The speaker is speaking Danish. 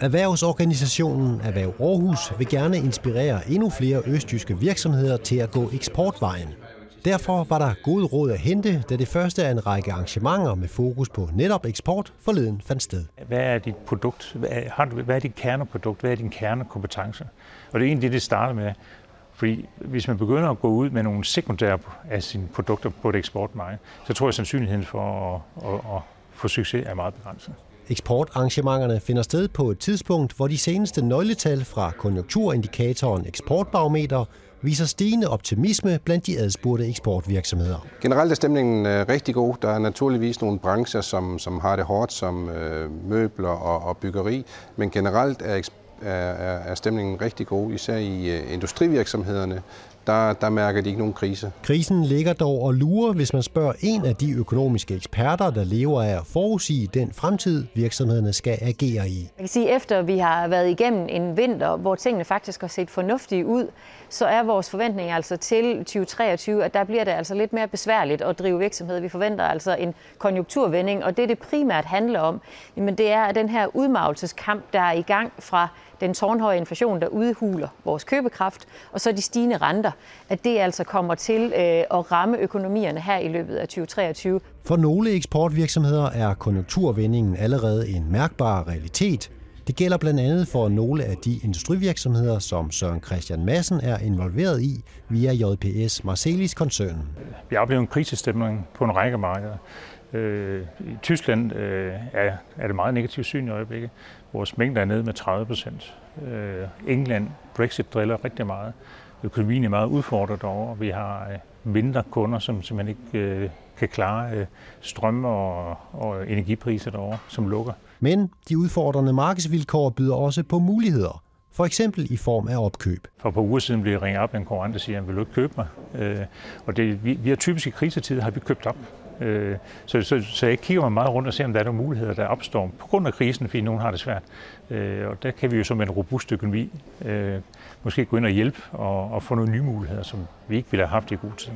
Erhvervsorganisationen Erhverv Aarhus vil gerne inspirere endnu flere østjyske virksomheder til at gå eksportvejen. Derfor var der gode råd at hente, da det første af en række arrangementer med fokus på netop eksport forleden fandt sted. Hvad er dit produkt? Hvad er, har du, hvad er dit kerneprodukt? Hvad er din kernekompetence? Og det er egentlig det, det starter med. Fordi hvis man begynder at gå ud med nogle sekundære af sine produkter på et eksportmarked, så tror jeg, sandsynligheden for at, at, at få succes er meget begrænset. Eksportarrangementerne finder sted på et tidspunkt, hvor de seneste nøgletal fra konjunkturindikatoren Eksportbarometer viser stigende optimisme blandt de adspurgte eksportvirksomheder. Generelt er stemningen øh, rigtig god. Der er naturligvis nogle brancher, som, som har det hårdt, som øh, møbler og, og byggeri, men generelt er, er, er stemningen rigtig god, især i øh, industrivirksomhederne, der, der mærker de ikke nogen krise. Krisen ligger dog og lurer, hvis man spørger en af de økonomiske eksperter, der lever af at forudsige den fremtid, virksomhederne skal agere i. Jeg kan sige, efter vi har været igennem en vinter, hvor tingene faktisk har set fornuftige ud, så er vores forventning altså til 2023, at der bliver det altså lidt mere besværligt at drive virksomhed. Vi forventer altså en konjunkturvending, og det det primært handler om, jamen det er den her udmavelseskamp, der er i gang fra den tårnhøje inflation, der udhuler vores købekraft, og så de stigende renter, at det altså kommer til øh, at ramme økonomierne her i løbet af 2023. For nogle eksportvirksomheder er konjunkturvendingen allerede en mærkbar realitet. Det gælder blandt andet for nogle af de industrivirksomheder, som Søren Christian Madsen er involveret i via JPS Marcelis-koncernen. Vi har oplevet en krisestemning på en række markeder. Øh, I Tyskland øh, er, er det meget negativt syn i øjeblikket. Vores mængde er nede med 30 procent. Øh, England, Brexit driller rigtig meget. Økonomien er meget udfordret over. Vi har øh, mindre kunder, som simpelthen ikke øh, kan klare øh, strøm og, og energipriser derovre, som lukker. Men de udfordrende markedsvilkår byder også på muligheder. For eksempel i form af opkøb. For på uger siden blev jeg ringet op af en konkurrent, der siger, vil ikke købe mig? Øh, og det, vi, vi har typisk i krisetider har vi købt op. Øh, så, så, så jeg kigger mig meget rundt og ser, om der er nogle muligheder, der opstår på grund af krisen, fordi nogen har det svært. Øh, og der kan vi jo som en robust økonomi øh, måske gå ind og hjælpe og, og få nogle nye muligheder, som vi ikke ville have haft i god tid.